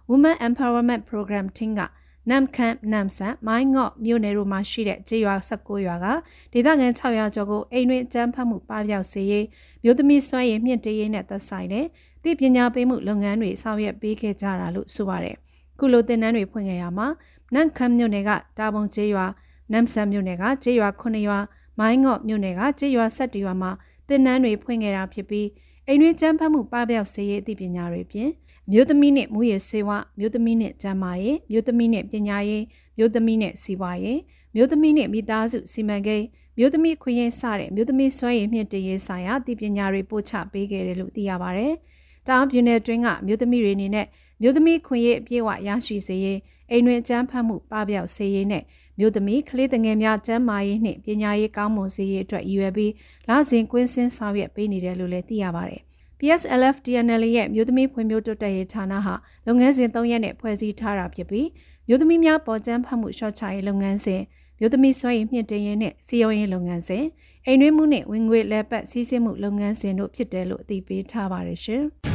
Women Empowerment Program Team ကနမ်ခန့်နမ်ဆန်မိုင်းငေါ့မြို့နယ်တို့မှာရှိတဲ့ကျေးရွာ16ရွာကဒေသခံ600ကျော်ကိုအိမ်တွင်အကြမ်းဖက်မှုပပျောက်စေရေးမြို့သမီးစွမ်းရည်မြင့်တင်ရေးနဲ့သက်ဆိုင်တဲ့သိပညာပေးမှုလုပ်ငန်းတွေဆောင်ရွက်ပေးခဲ့ကြတာလို့ဆိုပါတယ်။ခုလိုသင်တန်းတွေဖွင့်ခဲ့ရမှာနမ်ခန့်မြို့နယ်ကတာပုံကျေးရွာနမ်ဆန်မြို့နယ်ကကျေးရွာ9ရွာ မိုင်းငေါ့မြို့နယ်ကကျေးရွာဆက်တီရွာမှာတင်နန်းတွေဖွင့်ခဲ့တာဖြစ်ပြီးအိမ်တွင်းကျန်းဖတ်မှုပပျောက်စေရေးအသိပညာတွေဖြင့်မြို့သမီးနဲ့မူရစေဝမြို့သမီးနဲ့ကျန်းမာရေးမြို့သမီးနဲ့ပညာရေးမြို့သမီးနဲ့စီးပွားရေးမြို့သမီးနဲ့မိသားစုစီမံကိန်းမြို့သမီးခွင့်ရစတဲ့မြို့သမီးစွမ်းရည်မြင့်တရေးဆိုင်ရာသိပညာတွေပို့ချပေးခဲ့တယ်လို့သိရပါဗျ။တောင်ပြည်နယ်တွင်းကမြို့သမီးတွေအနေနဲ့မြို့သမီးခွင့်ရအပြည့်အဝရရှိစေရေးအိမ်တွင်အကျန်းဖတ်မှုပပျောက်စေရေးနဲ့ မြို့သမီးကလေးငယ်များကျန်းမာရေးနှင့်ပညာရေးကောင်းမွန်စေရေးအတွက်ရည်ရွယ်ပြီးလစဉ်ကွင်းစင်းဆောင်ရွက်ပေးနေတယ်လို့လည်းသိရပါတယ်။ PSLF DNL ရဲ့မြို့သမီးဖွံ့ဖြိုးတိုးတက်ရေးဌာနဟာလုပ်ငန်းစဉ်၃ရက်နဲ့ဖွဲ့စည်းထားတာဖြစ်ပြီးမြို့သမီးများပေါ်ကျန်းဖတ်မှုရှော့ချရေးလုပ်ငန်းစဉ်မြို့သမီးစွမ်းရည်မြင့်တင်ရေးနဲ့စီယုံရေးလုပ်ငန်းစဉ်အိမ်တွင်းမှုနဲ့ဝင်ငွေလဲပတ်စီးဆင်းမှုလုပ်ငန်းစဉ်တို့ဖြစ်တယ်လို့အသိပေးထားပါတယ်ရှင်။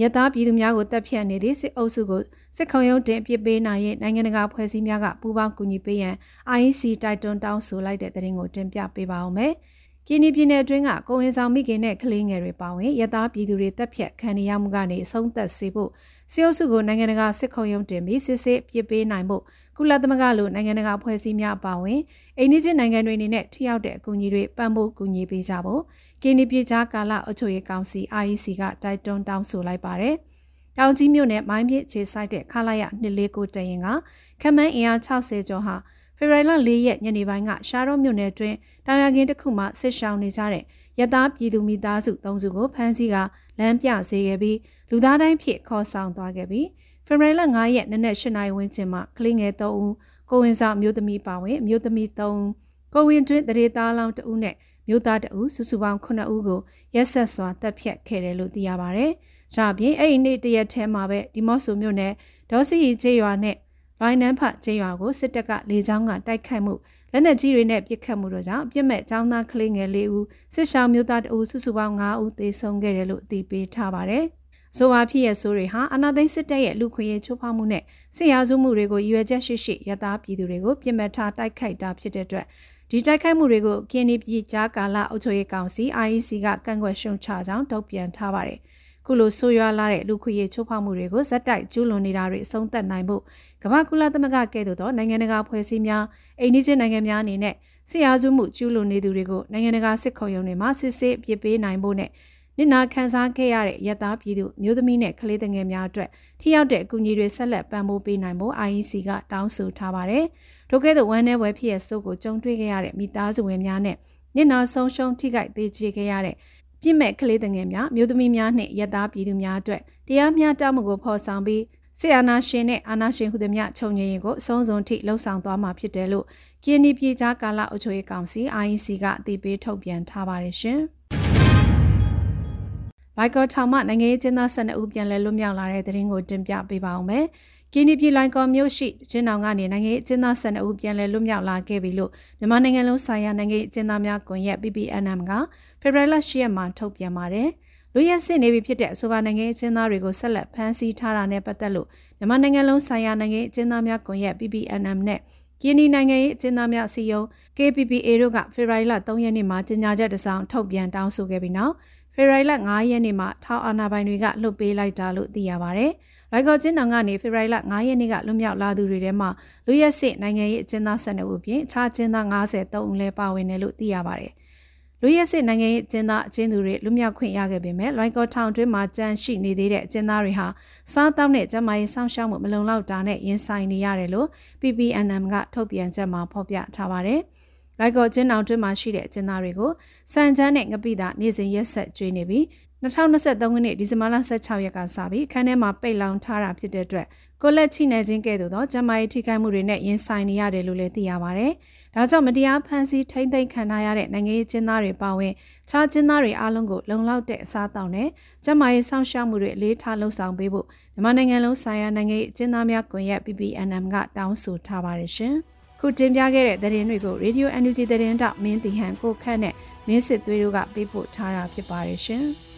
ရသားပြည်သူများကိုတပ်ဖြတ်နေသည့်စစ်အုပ်စုကိုစစ်ခုံရုံးတင်ပြစ်ပေးနိုင်ရင်နိုင်ငံတကာဖွဲ့စည်းများကပူးပေါင်းကူညီပေးရန် IEC တိုက်တွန်းတောင်းဆိုလိုက်တဲ့သတင်းကိုတင်ပြပေးပါောင်းမယ်။ကင်းဒီပြည်နယ်အတွင်းကကိုဝင်ဆောင်မိခင်နဲ့ကလေးငယ်တွေပါဝင်ရသားပြည်သူတွေတပ်ဖြတ်ခံရမှုကနေအဆုံးသတ်စေဖို့စစ်အုပ်စုကိုနိုင်ငံတကာစစ်ခုံရုံးတင်ပြီးစစ်စစ်ပြစ်ပေးနိုင်ဖို့ကုလသမဂ္ဂလိုနိုင်ငံတကာဖွဲ့စည်းများပါဝင်အိန္ဒိချင်းနိုင်ငံတွေအနေနဲ့ထိရောက်တဲ့အကူအညီတွေပံ့ပိုးကူညီပေးကြဖို့ ကင်းဒီပြည်ကြားကာလအုပ်ချုပ်ရေးကောင်စီ IEC ကတိုက်တွန်းတောင်းဆိုလိုက်ပါတယ်။တောင်ကြီးမြို့နယ်မိုင်းပြစ်ခြေဆိုင်တဲ့ခလာရ249တရင်ကခမန်းအင်အား60ကျော်ဟာဖေဖော်ဝါရီလ4ရက်ညနေပိုင်းကရှားရောမြို့နယ်တွင်တောင်ရကင်းတစ်ခုမှဆစ်ရှောင်နေကြတဲ့ရသားပြည်သူမိသားစု၃စုကိုဖမ်းဆီးကလမ်းပြစေခဲ့ပြီးလူသားတိုင်းဖြစ်ခေါ်ဆောင်သွားခဲ့ပြီးဖေဖော်ဝါရီလ9ရက်နေ့နက်8နာရီဝန်းကျင်မှာကလေးငယ်3ဦးကိုဝင်ဆောင်မျိုးသမီးပါဝင်မျိုးသမီး3ဦးကိုဝင်တွင်တရေသားလောင်း2ဦးနဲ့ မျိုးသား2ဦးစုစုပေါင်း9ဦးကိုရက်ဆက်စွာတပ်ဖြတ်ခဲ့တယ်လို့သိရပါဗျ။ဒါပြင်အဲ့ဒီနေ့တရက်ထဲမှာပဲဒီမော့ဆိုမြို့နယ်ဒေါ်စီရီကျေးရွာနဲ့လိုင်းနန်းဖကျေးရွာကိုစစ်တပ်ကလေကြောင်းကတိုက်ခိုက်မှုလက်နက်ကြီးတွေနဲ့ပစ်ခတ်မှုတို့ကြောင့်ပြစ်မဲ့ចောင်းသားကလေးငယ်၄ဦးစစ်ရှောင်းမျိုးသား2ဦးစုစုပေါင်း9ဦးသေဆုံးခဲ့တယ်လို့အသိပေးထားပါတယ်။ဆိုပါဖြစ်ရဆိုတွေဟာအနာသိန်းစစ်တပ်ရဲ့လူခွင့်ရေးချိုးဖောက်မှုနဲ့စစ်ရာဇဝမှုတွေကိုရွယ်ချက်ရှိရှိရသားပြည်သူတွေကိုပြစ်မှတ်ထားတိုက်ခိုက်တာဖြစ်တဲ့အတွက် ဒီတိုက်ခိုက်မှုတွေကိုကင်းဒီပြည်ကြားကာလအုပ်ချုပ်ရေးကောင်စီ IEC ကကန့်ကွက်ရှုံချကြောင်းထုတ်ပြန်ထားပါတယ်။ခုလိုဆိုးရွားလာတဲ့လူခွေချိုးဖောက်မှုတွေကိုဇက်တိုက်ကျူးလွန်နေတာတွေအဆုံးသတ်နိုင်ဖို့ကမ္ဘာကုလသမဂ္ဂကဲ့သို့သောနိုင်ငံတကာဖွဲ့စည်းများအိန္ဒိချင်းနိုင်ငံများအနေနဲ့ဆရာစုမှုကျူးလွန်နေသူတွေကိုနိုင်ငံတကာစစ်ခုံရုံးတွေမှာစစ်ဆေးအပြစ်ပေးနိုင်ဖို့နဲ့နစ်နာခံစားခဲ့ရတဲ့ရသားပြည်သူမျိုးသမီးနဲ့ကလေးငယ်များအတွက်ထိရောက်တဲ့အကူအညီတွေဆက်လက်ပံ့ပိုးပေးနိုင်ဖို့ IEC ကတောင်းဆိုထားပါတယ်။ ထိုကဲ့သို့ဝမ်းနည်းပွဲဖြစ်ရစိုးကိုကြုံတွေ့ခဲ့ရတဲ့မိသားစုဝင်များနဲ့နစ်နာဆုံးရှုံးထိခိုက်သေးချေခဲ့ရတဲ့ပြစ်မဲ့ကလေးငယ်များမျိုးသမီးများနှင့်ရက်သားပြည်သူများအတွက်တရားမျှတမှုကိုဖော်ဆောင်ပြီးဆီအာနာရှင်နဲ့အာနာရှင်ဟုသည်များခြုံငြိရင်ကိုအဆုံးစွန်ထိလှုံ့ဆော်သွားမှာဖြစ်တယ်လို့ကင်းနီပြည်ကြားကာလအုပ်ချုပ်ရေးကောင်စီ IEC ကအသိပေးထုတ်ပြန်ထားပါတယ်ရှင်။လိုက်ကောထောင်မှနိုင်ငံရေးကျင်းသား12ဦးပြန်လည်လွတ်မြောက်လာတဲ့တဲ့ရင်ကိုတင်ပြပေးပါအောင်မယ်။ ကင်းဒီပြည်လိုင်ကော်မြို့ရှိချင်းတောင်ကနေနိုင်ငံအကျဉ်းသား12ဦးပြန်လည်လွတ်မြောက်လာခဲ့ပြီလို့မြန်မာနိုင်ငံလုံးဆိုင်ရာနိုင်ငံအကျဉ်းသားများကွန်ရက် PPNM ကဖေဖော်ဝါရီလ10ရက်မှာထုတ်ပြန်ပါတယ်။လူရက်စစ်နေပြီဖြစ်တဲ့အဆိုပါနိုင်ငံအကျဉ်းသားတွေကိုဆက်လက်ဖမ်းဆီးထားတာနဲ့ပတ်သက်လို့မြန်မာနိုင်ငံလုံးဆိုင်ရာနိုင်ငံအကျဉ်းသားများကွန်ရက် PPNM နဲ့ကင်းဒီနိုင်ငံရေးအကျဉ်းသားများစီယုံ KPPA တို့ကဖေဖော်ဝါရီလ3ရက်နေ့မှာကြေညာချက်တစ်စောင်ထုတ်ပြန်တောင်းဆိုခဲ့ပြီးနောက်ဖေဖော်ဝါရီလ9ရက်နေ့မှာထောက်အာဏာပိုင်တွေကလွှတ်ပေးလိုက်တာလို့သိရပါဗျ။ လိုက်ကော်ကျင်းတောင်ကနေဖေဖော်ဝါရီလ9ရက်နေ့ကလွတ်မြောက်လာသူတွေထဲမှာလူရက်စစ်နိုင်ငံရေးအကျဉ်းသား12ဦးပြင်အခြားအကျဉ်းသား53ဦးလည်းပါဝင်တယ်လို့သိရပါတယ်။လူရက်စစ်နိုင်ငံရေးအကျဉ်းသားအကျဉ်းသူတွေလွတ်မြောက်ခွင့်ရခဲ့ပေမဲ့လိုက်ကော်ထောင်တွင်းမှာကြမ်းရှိနေသေးတဲ့အကျဉ်းသားတွေဟာစားတောက်နဲ့ကျန်းမာရေးစောင့်ရှောက်မှုမလုံလောက်တာနဲ့ရင်ဆိုင်နေရတယ်လို့ PPNM ကထုတ်ပြန်ချက်မှာဖော်ပြထားပါတယ်။လိုက်ကော်ကျင်းအောင်တွင်းမှာရှိတဲ့အကျဉ်းသားတွေကိုစံချမ်းနဲ့ငပိတာနေ့စဉ်ရက်ဆက်ကျွေးနေပြီး 2023ခုနှစ်ဒီဇင်ဘာလ16ရက်ကစပြီးခန်းထဲမှာပိတ်လောင်ထားတာဖြစ်တဲ့အတွက်ကိုလက်ချိနေခြင်းကဲ့သို့သောကျန်းမာရေးထိခိုက်မှုတွေနဲ့ရင်ဆိုင်နေရတယ်လို့လည်းသိရပါဗျ။ဒါကြောင့်မတရားဖန်ဆီးထိမ့်သိမ်းခံထားရတဲ့နိုင်ငံရေးကျင်းသားတွေပါဝင်ခြားကျင်းသားတွေအားလုံးကိုလုံလောက်တဲ့အစားအသောက်နဲ့ကျန်းမာရေးစောင့်ရှောက်မှုတွေအလေးထားလှုံ့ဆော်ပေးဖို့မြန်မာနိုင်ငံလုံးဆိုင်ရာနိုင်ငံရေးကျင်းသားများကွန်ရက် PPNM ကတောင်းဆိုထားပါတယ်ရှင်။ခုတင်ပြခဲ့တဲ့သတင်းတွေကို Radio NUG သတင်းတောက်မင်းတီဟန်ကိုခန့်နဲ့မင်းစစ်သွေးတို့ကပေးပို့ထားတာဖြစ်ပါတယ်ရှင်။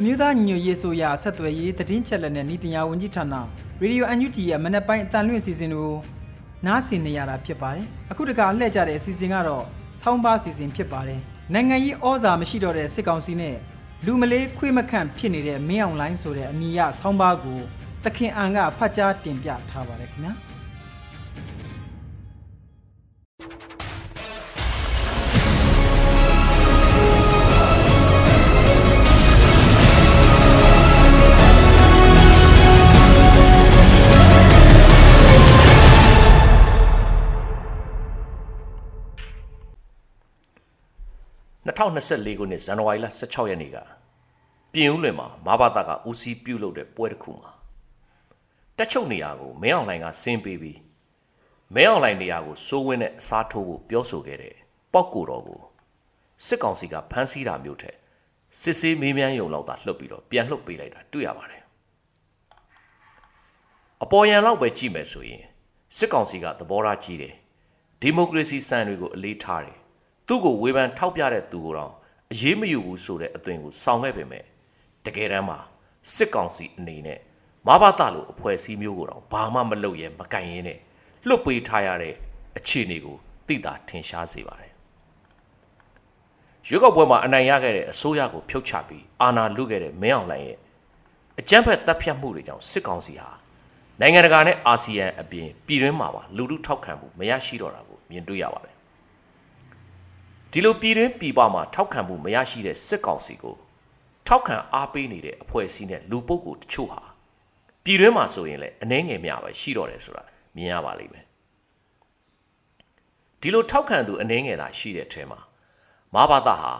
အမျိုးသားညွရေးဆိုရဆက်သွယ်ရေးတည်င်းချက်လက်နဲ့ဤပညာဝန်ကြီးဌာနရေဒီယိုအန်ယူဂျီရဲ့မနက်ပိုင်းအတန်လွင့်အစီအစဉ်ကိုနားဆင်နေရတာဖြစ်ပါတယ်။အခုတခါလှည့်ကြတဲ့အစီအစဉ်ကတော့ဆောင်းပါးအစီအစဉ်ဖြစ်ပါတယ်။နိုင်ငံရေးဩဇာမရှိတော့တဲ့စစ်ကောင်စီနဲ့လူမလေးခွေးမခန့်ဖြစ်နေတဲ့မင်းအောင်လိုင်းဆိုတဲ့အမည်ရဆောင်းပါးကိုတခင်အန်ကဖတ်ကြားတင်ပြထားပါတယ်ခင်ဗျာ။ 2024ခုနှစ်ဇန်နဝါရီလ16ရက်နေ့ကပြင်ဦးလွင်မှာမဘာသာကဦးစီးပြုလုပ်တဲ့ပွဲတစ်ခုမှာတက်ချုပ်နေရာကိုမင်းအောင်လှိုင်ကဆင်းပေးပြီးမင်းအောင်လှိုင်နေရာကိုစိုးဝင်းနဲ့အစားထိုးဖို့ပြောဆိုခဲ့တဲ့ပောက်ကိုတော်ကိုစစ်ကောင်စီကဖမ်းဆီးတာမျိုးထက်စစ်ဆေးမေးမြန်းရုံလောက်သာလှုပ်ပြီးတော့ပြန်လှုပ်ပေးလိုက်တာတွေ့ရပါတယ်အပေါ်ယံလောက်ပဲကြည့်မယ်ဆိုရင်စစ်ကောင်စီကသဘောထားကြီးတယ်ဒီမိုကရေစီစံတွေကိုအလေးထားတယ် သူ့ကိုဝေဖန်ထောက်ပြတဲ့သူကိုတော့အရေးမယူဘူးဆိုတဲ့အသွင်ကိုဆောင်ခဲ့ပေမဲ့တကယ်တမ်းမှာစစ်ကောင်စီအနေနဲ့မဘာသာလိုအဖွဲ့အစည်းမျိုးကိုတော့ဘာမှမလုပ်ရဲမကင်ရဲနဲ့လွတ်ပေးထားရတဲ့အခြေအနေကိုသိတာထင်ရှားစေပါတယ်ရွေးကောက်ပွဲမှာအနိုင်ရခဲ့တဲ့အစိုးရကိုဖြုတ်ချပြီးအာဏာလုခဲ့တဲ့မင်းအောင်လှိုင်ရဲ့အကြမ်းဖက်တပ်ဖြတ်မှုတွေကြောင့်စစ်ကောင်စီဟာနိုင်ငံတကာနဲ့အာဆီယံအပြင်ပြည်တွင်းမှာပါလူထုထောက်ခံမှုမရရှိတော့တာကိုမြင်တွေ့ရပါတယ် ဒီလိုပြည်တွင်းပြည်ပမှာထောက်ခံမှုမရရှိတဲ့စစ်ကောင်စီကိုထောက်ခံအားပေးနေတဲ့အဖွဲ့အစည်းနဲ့လူပုဂ္ဂိုလ်တချို့ဟာပြည်တွင်းမှာဆိုရင်လည်းအနှဲငယ်များပဲရှိတော့တယ်ဆိုတာမြင်ရပါလိမ့်မယ်ဒီလိုထောက်ခံသူအနှဲငယ်သာရှိတဲ့အထဲမှာမဘာသာဟာ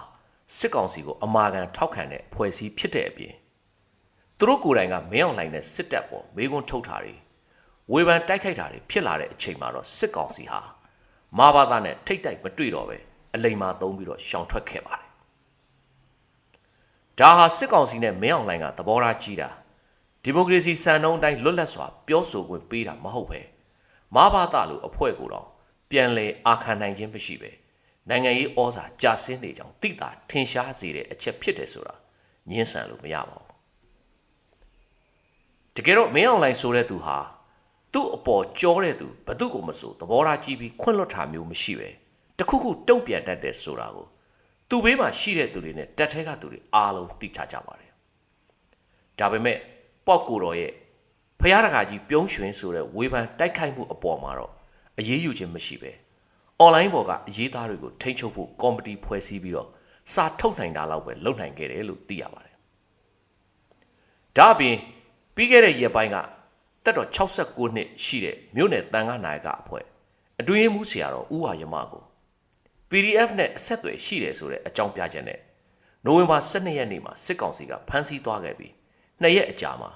စစ်ကောင်စီကိုအမာခံထောက်ခံတဲ့အဖွဲ့အစည်းဖြစ်တဲ့အပြင်သူတို့ကိုယ်တိုင်ကမင်းအောင်လှိုင်တဲ့စစ်တပ်ပေါ်မေးခွန်းထုတ်တာတွေဝေဖန်တိုက်ခိုက်တာတွေဖြစ်လာတဲ့အချိန်မှာတော့စစ်ကောင်စီဟာမဘာသာနဲ့ထိတ်တိုက်မတွေ့တော့ပဲ အလိမ်မာသုံးပြီးတော့ရှောင်ထွက်ခဲ့ပါတယ်ဒါဟာစစ်ကောင်စီနဲ့မင်းအောင်လှိုင်ကသဘောထားကြီးတာဒီမိုကရေစီစံနှုန်းတိုင်းလွတ်လပ်စွာ ပြောဆိုခွင့်ပေးတာမဟုတ်ပဲမဘာသာလိုအဖွဲ့ကိုတော့ပြန်လဲအာခံနိုင်ခြင်းမရှိပဲနိုင်ငံရေးဩဇာကြာဆင်းနေကြောင်တိတာထင်ရှားစေတဲ့အချက်ဖြစ်တယ်ဆိုတာညှင်းဆန်လို့မရပါဘူးတကယ်တော့မင်းအောင်လှိုင်ဆိုတဲ့သူဟာသူ့အပေါ်ကြောတဲ့သူဘသူ့ကိုမဆိုသဘောထားကြီးပြီးခွင့်လွှတ်တာမျိုးမရှိပဲ တခုခုတုံ့ပြန်တတ်တယ်ဆိုတာကိုသူ့ဘေးမှာရှိတဲ့သူတွေနဲ့တက်ထဲကသူတွေအားလုံးသိချကြပါတယ်ဒါပေမဲ့ပေါ့ကိုတော်ရဲ့ဖယားတကာကြီးပြုံးရွှင်ဆိုတဲ့ဝေဖန်တိုက်ခိုက်မှုအပေါ်မှာတော့အရေးယူခြင်းမရှိပဲအွန်လိုင်းပေါ်ကအရေးသားတွေကိုထိန်းချုပ်ဖို့ကော်မတီဖွဲ့စည်းပြီးတော့စာထုတ်နိုင်တာလောက်ပဲလုပ်နိုင်ခဲ့တယ်လို့သိရပါတယ်ဒါအပြင်ပြီးခဲ့တဲ့ရက်ပိုင်းကတက်တော်69နှစ်ရှိတဲ့မြို့နယ်တန်ခါနာယကအဖွဲ့အတွင်းမှုဆရာတော်ဦးဝါယမကို PDF နဲ့အဆက်အသွယ်ရှိတယ်ဆိုတဲ့အကြောင်းပြချက်နဲ့နိုဝင်ဘာ12ရက်နေ့မှာစစ်ကောင်စီကဖမ်းဆီးသွားခဲ့ပြီးနှစ်ရက်အကြာမှာ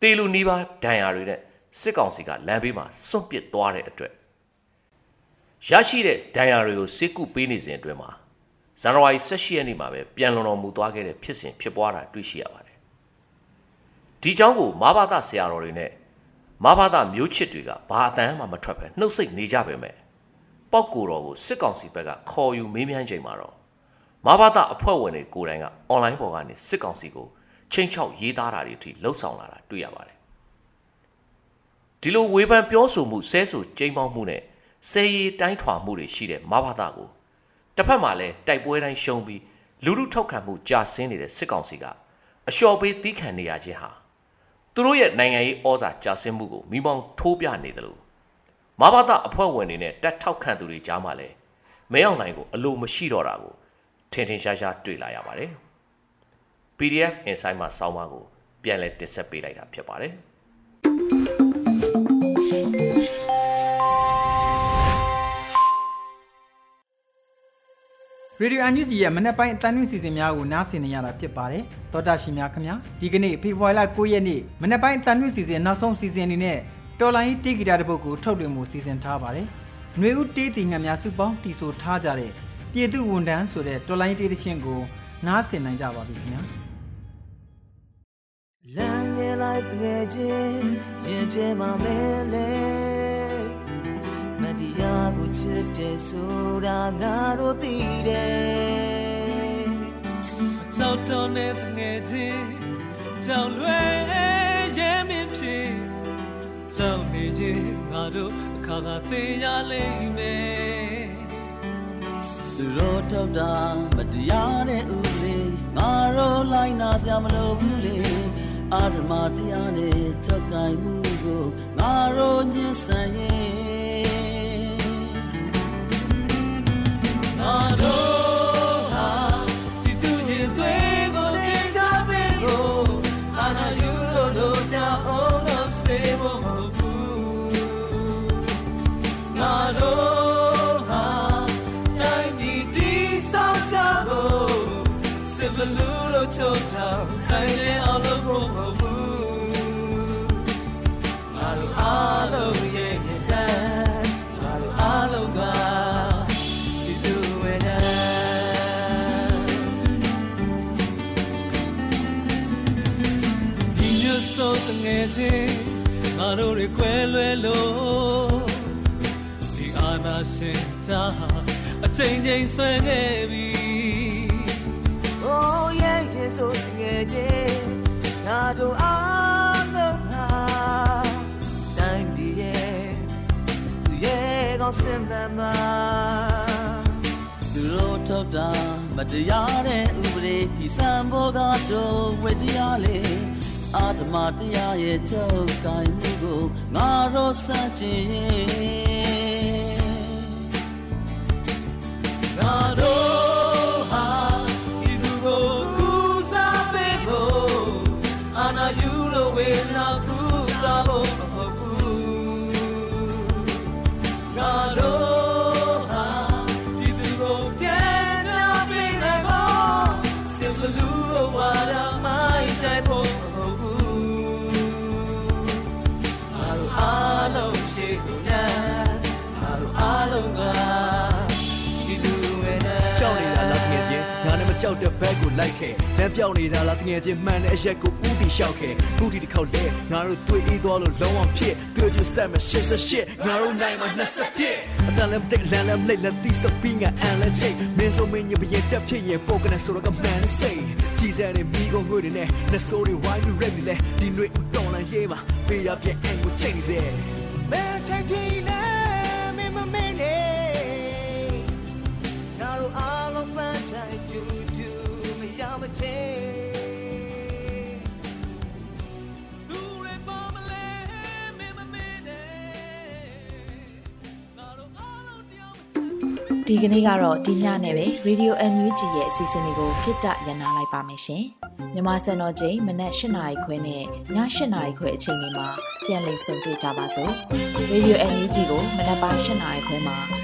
တေလူနီးပါးဒဏ်ရာတွေနဲ့စစ်ကောင်စီကလမ်းဘေးမှာစွန့်ပစ်သွားတဲ့အတွက်ရရှိတဲ့ဒဏ်ရာတွေကိုစစ်ကူပေးနေစဉ်အတွင်းမှာဇန်နဝါရီ16ရက်နေ့မှာပဲပြန်လွန်တော်မူသွားခဲ့တဲ့ဖြစ်စဉ်ဖြစ်ပွားတာတွေ့ရှိရပါတယ်ဒီကြောင်းကိုမဘာသာဆရာတော်တွေနဲ့မဘာသာမျိုးချစ်တွေကဘာအတန်းမှမထွက်ပဲနှုတ်ဆက်နေကြပေမဲ့ ပောက်ကိုတော်ကိုစစ်ကောင်စီဘက်ကခေါ်ယူမေးမြန်းချိန်မှာတော့မမဘာသာအဖွဲ့ဝင်တွေကိုယ်တိုင်ကအွန်လိုင်းပေါ်ကနေစစ်ကောင်စီကိုချိန်ချောက်ရေးသားတာတွေအထိလှုပ်ဆောင်လာတာတွေ့ရပါတယ်ဒီလိုဝေဖန်ပြောဆိုမှုဆဲဆိုကြိမ်းပေါင်းမှုနဲ့ဆဲရီတိုင်းထွာမှုတွေရှိတဲ့မဘာသာကိုတစ်ဖက်မှာလည်းတိုက်ပွဲတိုင်းရှုံးပြီးလူလူထောက်ခံမှုကြာဆင်းနေတဲ့စစ်ကောင်စီကအလျှော်ပေးသီးခံနေရခြင်းဟာသူတို့ရဲ့နိုင်ငံရေးဩဇာကြာဆင်းမှုကိုမိမောင်းထိုးပြနေတယ်လို့ မဘာသာအဖွဲ့ဝင်တွေနဲ့တက်ထောက်ခံသူတွေကြားမှာလည်းမဲအောင်နိုင်ကိုအလိုမရှိတော့တာကိုထင်ထင်ရှားရှားတွေ့လာရပါတယ် PDF Insight မှာစောင်းပါကိုပြန်လည်တင်ဆက်ပေးလိုက်တာဖြစ်ပါတယ်ရေဒီယိုအန်ယူဂျီရဲ့မနေ့ပိုင်းအတန်းလွင့်စီစဉ်များကိုနားဆင်နေရတာဖြစ်ပါတယ်။သောတာရှင်များခင်ဗျာဒီကနေ့ဖေဖော်ဝါရီလ9ရက်နေ့မနေ့ပိုင်းအတန်းလွင့်စီစဉ်နောက်ဆုံးစီစဉ်အနေနဲ့ တော်လိုင်းတေးဂီတာတစ်ပုဒ်ကိုထုတ်လွှင့်မှုစီစဉ်ထားပါတယ်။ຫນွေဦးတေးတီငံများစုပေါင်းတီဆိုထားကြတဲ့ပြည်သူဝန်တန်းဆိုတဲ့တော်လိုင်းတေးသချင်းကိုနားဆင်နိုင်ကြပါပြီခင်ဗျာလမ်းငယ်လိုက်ငယ်ချင်းရင်ထဲမှာမဲလဲမတရားကိုချစ်တယ်ဆိုတာငါတို့သိတယ်စောက်တော်နဲ့ငယ်ချင်းကြောင်လွယ်ရဲမင်းဖြစ် ကြောင်နေချင်းငါတို့အခါကသိရလိမ့်မယ်သူတို့ထောက်တာမတရားတဲ့ဥပဒေငါတို့လိုက်နာစရာမလိုဘူးလေအာရမတရားနဲ့ချက်ကိုင်မှုကိုငါတို့ညှင်းဆန်ရင် တို့တွေခွဲလွဲလို့ဒီအာနာရှင်တာအချိန်ချင်းဆွဲခဲ့ပြီ Oh yeah yeah so တငယ်ချင်းငါတို့အားလုံးဟာတိုင်းပြည်ရဲ့သူရဲ့ကောင်းစင်မှန်မှာသူတို့ထုတ်တာမတရားတဲ့ဥပဒေဒီစံဘောကတော့ဝေတရားလေ အာဓမတရားရဲ့ချုပ်ကိုင်မှုကိုငါတို့စန့်ကျင်ငါတို့ တဲ့ဘက်ကိုလိုက်ခဲ့လမ်းပြောင်းနေတာလားတငယ်ချင်းမှန်တဲ့အရက်ကိုဥတီလျှောက်ခဲ့ခုတီတစ်ခေါက်လဲငါတို့တွေ့အေးသွားလို့လုံးဝဖြစ်တွေ့ကြဆက်မရှစ်ဆက်ရှစ်ငါတို့နိုင်မှာ21အတန်လည်းတိတ်လမ်းလည်းလိတ်လည်းတီးစပင်းကအန်လည်းချိတ်မင်းစုံမင်းညပရင်တက်ဖြစ်ရင်ပိုကနေဆိုတော့ကမှန်စိတ်ကြီးစဲတဲ့မိကုန်ငွေတွေနဲ့နှစိုးတွေဝိုင်းပြီးရက်ပြီးလဲဒီຫນွေဥတော်လန်ရေးမှာပေးရပြအန်ကိုချိန်နေစေမဲချိတ်တီလဲမင်းမမင်းနေငါတို့အားလုံး ဒီကနေ့ကတော့ဒီညနဲ့ပဲ Radio NUG ရဲ့အစီအစဉ်လေးကိုခਿੱတရနာလိုက်ပါမယ်ရှင်။မြန်မာစံတော်ချိန်မနက်၈နာရီခွဲနဲ့ည၈နာရီခွဲအချိန်တွေမှာပြန်လည်ဆုံတွေ့ကြပါစို့။ Radio NUG ကိုမနက်ပိုင်း၈နာရီခွဲမှာ